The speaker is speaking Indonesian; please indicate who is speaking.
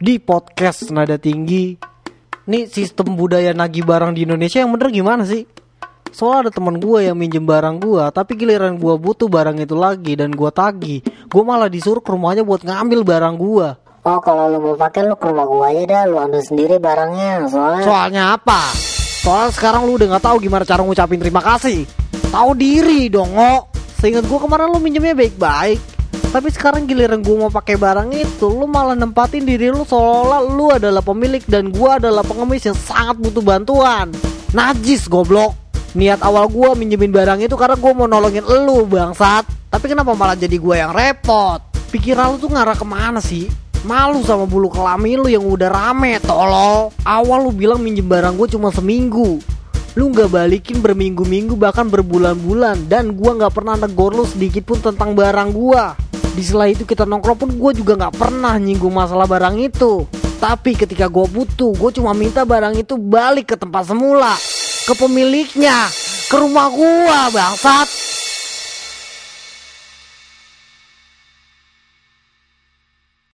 Speaker 1: di podcast nada tinggi. Nih sistem budaya nagih barang di Indonesia yang bener gimana sih? Soalnya ada teman gue yang minjem barang gue, tapi giliran gue butuh barang itu lagi dan gue tagih, gue malah disuruh ke rumahnya buat ngambil barang gue.
Speaker 2: Oh kalau lu mau pakai lu ke rumah gua aja dah lu ambil sendiri barangnya soalnya
Speaker 1: Soalnya apa? Soalnya sekarang lu udah nggak tahu gimana cara ngucapin terima kasih. Tahu diri dong, ngok. Seingat gue kemarin lu minjemnya baik-baik. Tapi sekarang giliran gue mau pakai barang itu, lu malah nempatin diri lu seolah lu adalah pemilik dan gue adalah pengemis yang sangat butuh bantuan. Najis goblok. Niat awal gue minjemin barang itu karena gue mau nolongin lu bangsat. Tapi kenapa malah jadi gue yang repot? Pikiran lu tuh ngarah ke mana sih? Malu sama bulu kelamin lu yang udah rame tolol Awal lu bilang minjem barang gue cuma seminggu Lu nggak balikin berminggu-minggu bahkan berbulan-bulan Dan gua nggak pernah negor lu sedikit pun tentang barang gua Di sela itu kita nongkrong pun gue juga nggak pernah nyinggung masalah barang itu. Tapi ketika gue butuh gue cuma minta barang itu balik ke tempat semula. Ke pemiliknya Ke rumah gua bangsat